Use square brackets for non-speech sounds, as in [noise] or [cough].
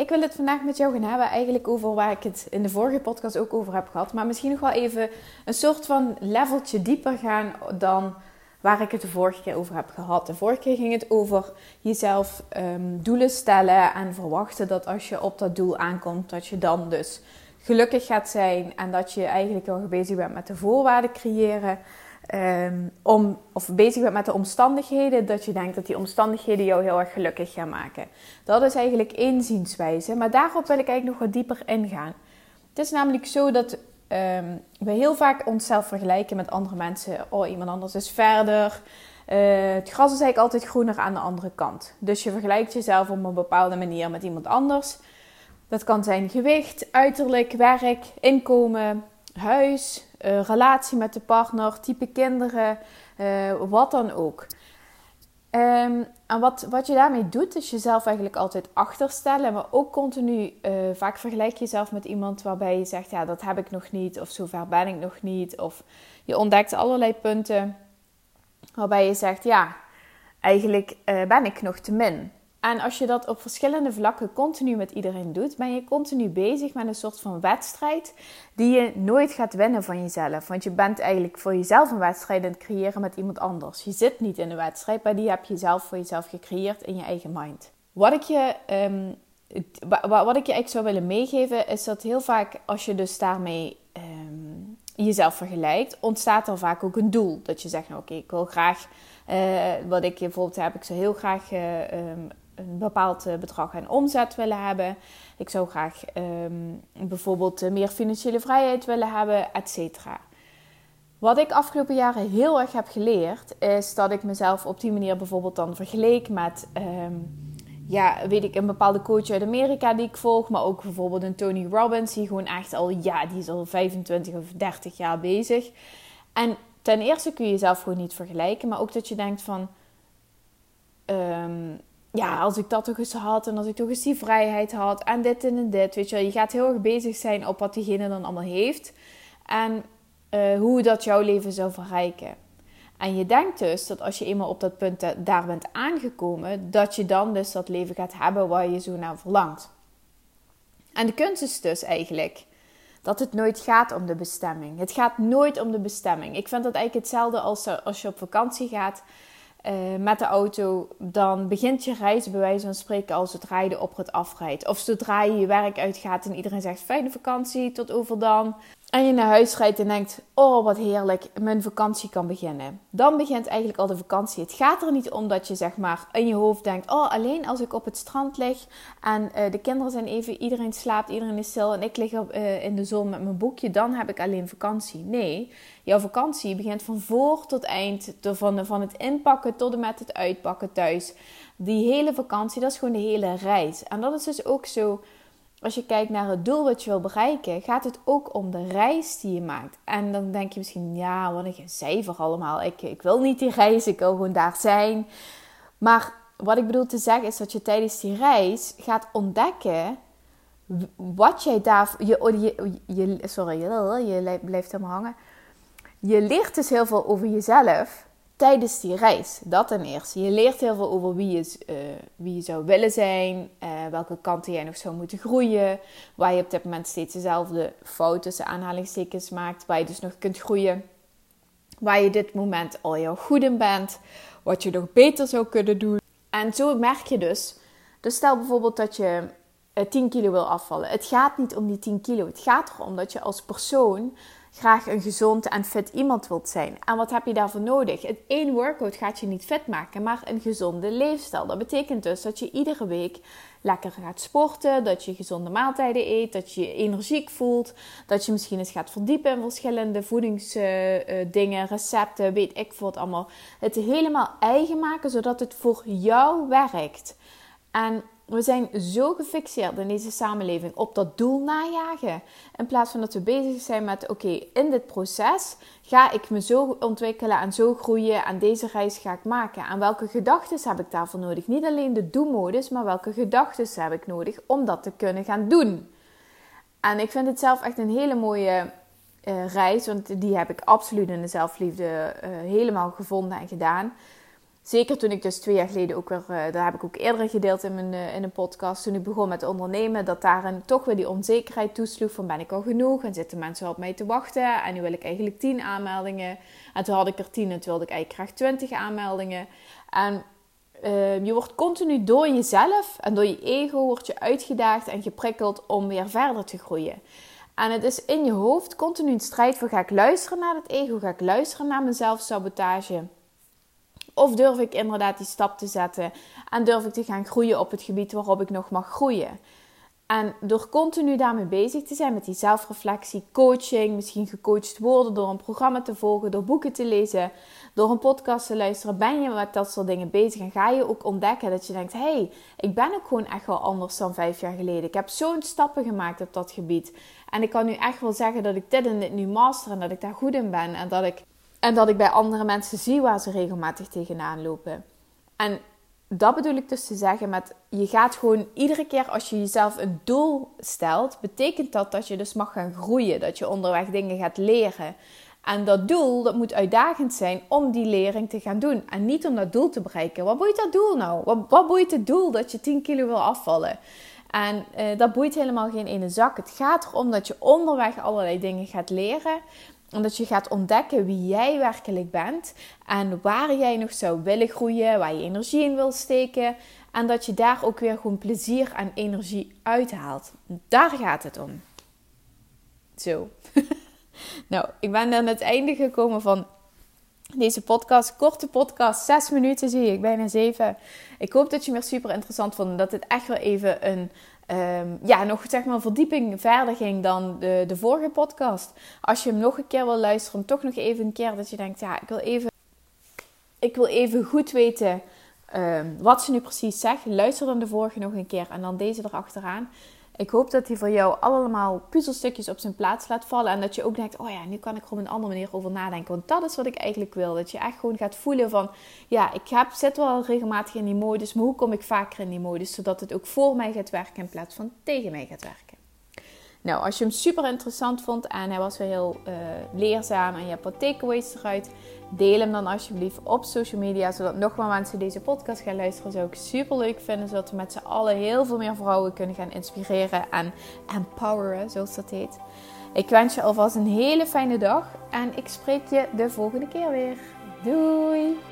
Ik wil het vandaag met jou gaan hebben eigenlijk over waar ik het in de vorige podcast ook over heb gehad. Maar misschien nog wel even een soort van leveltje dieper gaan dan waar ik het de vorige keer over heb gehad. De vorige keer ging het over jezelf um, doelen stellen en verwachten dat als je op dat doel aankomt, dat je dan dus gelukkig gaat zijn en dat je eigenlijk al bezig bent met de voorwaarden creëren. Um, om, of bezig bent met de omstandigheden, dat je denkt dat die omstandigheden jou heel erg gelukkig gaan maken. Dat is eigenlijk één zienswijze, maar daarop wil ik eigenlijk nog wat dieper ingaan. Het is namelijk zo dat um, we heel vaak onszelf vergelijken met andere mensen. Oh, iemand anders is verder. Uh, het gras is eigenlijk altijd groener aan de andere kant. Dus je vergelijkt jezelf op een bepaalde manier met iemand anders. Dat kan zijn gewicht, uiterlijk, werk, inkomen, huis, uh, relatie met de partner, type kinderen, uh, wat dan ook. Um, en wat, wat je daarmee doet, is jezelf eigenlijk altijd achterstellen, maar ook continu, uh, vaak vergelijk je jezelf met iemand waarbij je zegt, ja, dat heb ik nog niet, of zover ben ik nog niet, of je ontdekt allerlei punten waarbij je zegt, ja, eigenlijk ben ik nog te min. En als je dat op verschillende vlakken continu met iedereen doet, ben je continu bezig met een soort van wedstrijd die je nooit gaat winnen van jezelf. Want je bent eigenlijk voor jezelf een wedstrijd aan het creëren met iemand anders. Je zit niet in een wedstrijd, maar die heb je zelf voor jezelf gecreëerd in je eigen mind. Wat ik je, um, wat ik je eigenlijk zou willen meegeven, is dat heel vaak als je dus daarmee um, jezelf vergelijkt, ontstaat er vaak ook een doel. Dat je zegt, nou, oké, ik wil graag, uh, wat ik bijvoorbeeld heb, ik zou heel graag uh, um, een bepaald eh, bedrag aan omzet willen hebben. Ik zou graag um, bijvoorbeeld eh, meer financiële vrijheid willen hebben, et cetera. Wat ik afgelopen jaren heel erg heb geleerd, is dat ik mezelf op die manier bijvoorbeeld dan vergeleek met, um, ja, weet ik, een bepaalde coach uit Amerika die ik volg, maar ook bijvoorbeeld een Tony Robbins, die gewoon echt al, ja, die is al 25 of 30 jaar bezig. En ten eerste kun je jezelf gewoon niet vergelijken, maar ook dat je denkt van, um, ja, als ik dat toch eens had en als ik toch eens die vrijheid had en dit en dit, weet je wel. Je gaat heel erg bezig zijn op wat diegene dan allemaal heeft en uh, hoe dat jouw leven zou verrijken. En je denkt dus dat als je eenmaal op dat punt daar bent aangekomen, dat je dan dus dat leven gaat hebben waar je zo naar verlangt. En de kunst is dus eigenlijk dat het nooit gaat om de bestemming. Het gaat nooit om de bestemming. Ik vind dat eigenlijk hetzelfde als als je op vakantie gaat uh, met de auto, dan begint je reis bij wijze van spreken als het rijden op het afrijdt. Of zodra je je werk uitgaat en iedereen zegt fijne vakantie, tot over dan. En je naar huis rijdt en denkt, oh wat heerlijk, mijn vakantie kan beginnen. Dan begint eigenlijk al de vakantie. Het gaat er niet om dat je zeg maar in je hoofd denkt, oh alleen als ik op het strand lig en uh, de kinderen zijn even, iedereen slaapt, iedereen is stil en ik lig op, uh, in de zon met mijn boekje, dan heb ik alleen vakantie. Nee, jouw vakantie begint van voor tot eind, van, van het inpakken tot en met het uitpakken thuis. Die hele vakantie, dat is gewoon de hele reis. En dat is dus ook zo als je kijkt naar het doel wat je wil bereiken, gaat het ook om de reis die je maakt. En dan denk je misschien, ja, wat een cijfer allemaal. Ik, ik wil niet die reis, ik wil gewoon daar zijn. Maar wat ik bedoel te zeggen is dat je tijdens die reis gaat ontdekken wat jij daar. Je, je, je, sorry, je blijft helemaal hangen. Je leert dus heel veel over jezelf tijdens die reis. Dat ten eerste. Je leert heel veel over wie je, uh, wie je zou willen zijn, uh, welke kanten jij nog zou moeten groeien, waar je op dit moment steeds dezelfde fouten tussen aanhalingstekens maakt, waar je dus nog kunt groeien, waar je dit moment al heel goed in bent, wat je nog beter zou kunnen doen. En zo merk je dus, dus stel bijvoorbeeld dat je 10 eh, kilo wil afvallen. Het gaat niet om die 10 kilo. Het gaat erom dat je als persoon graag een gezond en fit iemand wilt zijn. En wat heb je daarvoor nodig? Het één workout gaat je niet fit maken, maar een gezonde leefstijl. Dat betekent dus dat je iedere week lekker gaat sporten, dat je gezonde maaltijden eet, dat je je energiek voelt, dat je misschien eens gaat verdiepen in verschillende voedingsdingen, recepten, weet ik wat allemaal. Het helemaal eigen maken, zodat het voor jou werkt. En we zijn zo gefixeerd in deze samenleving op dat doel najagen. In plaats van dat we bezig zijn met: oké, in dit proces ga ik me zo ontwikkelen en zo groeien. En deze reis ga ik maken. En welke gedachten heb ik daarvoor nodig? Niet alleen de do-modus, maar welke gedachten heb ik nodig om dat te kunnen gaan doen? En ik vind het zelf echt een hele mooie uh, reis. Want die heb ik absoluut in de zelfliefde uh, helemaal gevonden en gedaan. Zeker toen ik dus twee jaar geleden ook weer, uh, dat heb ik ook eerder gedeeld in, mijn, uh, in een podcast, toen ik begon met ondernemen, dat daarin toch weer die onzekerheid toesloeg van ben ik al genoeg en zitten mensen op mij te wachten en nu wil ik eigenlijk tien aanmeldingen. En toen had ik er tien en toen wilde ik eigenlijk graag twintig aanmeldingen. En uh, je wordt continu door jezelf en door je ego wordt je uitgedaagd en geprikkeld om weer verder te groeien. En het is in je hoofd continu een strijd voor ga ik luisteren naar het ego, ga ik luisteren naar mijn zelfsabotage of durf ik inderdaad die stap te zetten en durf ik te gaan groeien op het gebied waarop ik nog mag groeien? En door continu daarmee bezig te zijn met die zelfreflectie, coaching, misschien gecoacht worden door een programma te volgen, door boeken te lezen, door een podcast te luisteren, ben je met dat soort dingen bezig en ga je ook ontdekken dat je denkt: hé, hey, ik ben ook gewoon echt wel anders dan vijf jaar geleden. Ik heb zo'n stappen gemaakt op dat gebied. En ik kan nu echt wel zeggen dat ik dit en dit nu master en dat ik daar goed in ben en dat ik en dat ik bij andere mensen zie waar ze regelmatig tegenaan lopen. En dat bedoel ik dus te zeggen met je gaat gewoon iedere keer als je jezelf een doel stelt, betekent dat dat je dus mag gaan groeien, dat je onderweg dingen gaat leren. En dat doel, dat moet uitdagend zijn om die lering te gaan doen. En niet om dat doel te bereiken. Wat boeit dat doel nou? Wat, wat boeit het doel dat je 10 kilo wil afvallen? En uh, dat boeit helemaal geen ene zak. Het gaat erom dat je onderweg allerlei dingen gaat leren omdat je gaat ontdekken wie jij werkelijk bent en waar jij nog zou willen groeien, waar je energie in wil steken. En dat je daar ook weer gewoon plezier en energie uithaalt. Daar gaat het om. Zo. [laughs] nou, ik ben aan het einde gekomen van deze podcast. Korte podcast, zes minuten zie ik, bijna zeven. Ik hoop dat je me super interessant vond. Dat het echt wel even een um, ja, nog zeg maar verdieping verder ging dan de, de vorige podcast. Als je hem nog een keer wil luisteren, toch nog even een keer dat je denkt, ja, ik wil even, ik wil even goed weten um, wat ze nu precies zegt. Luister dan de vorige nog een keer en dan deze erachteraan. Ik hoop dat hij voor jou allemaal puzzelstukjes op zijn plaats laat vallen. En dat je ook denkt, oh ja, nu kan ik er op een andere manier over nadenken. Want dat is wat ik eigenlijk wil. Dat je echt gewoon gaat voelen van, ja, ik heb, zit wel regelmatig in die modus. Maar hoe kom ik vaker in die modus? Zodat het ook voor mij gaat werken in plaats van tegen mij gaat werken. Nou, als je hem super interessant vond en hij was weer heel uh, leerzaam en je hebt wat takeaways eruit, deel hem dan alsjeblieft op social media, zodat nog meer mensen deze podcast gaan luisteren. Zou ik super leuk vinden, zodat we met z'n allen heel veel meer vrouwen kunnen gaan inspireren en empoweren, zoals dat heet. Ik wens je alvast een hele fijne dag en ik spreek je de volgende keer weer. Doei!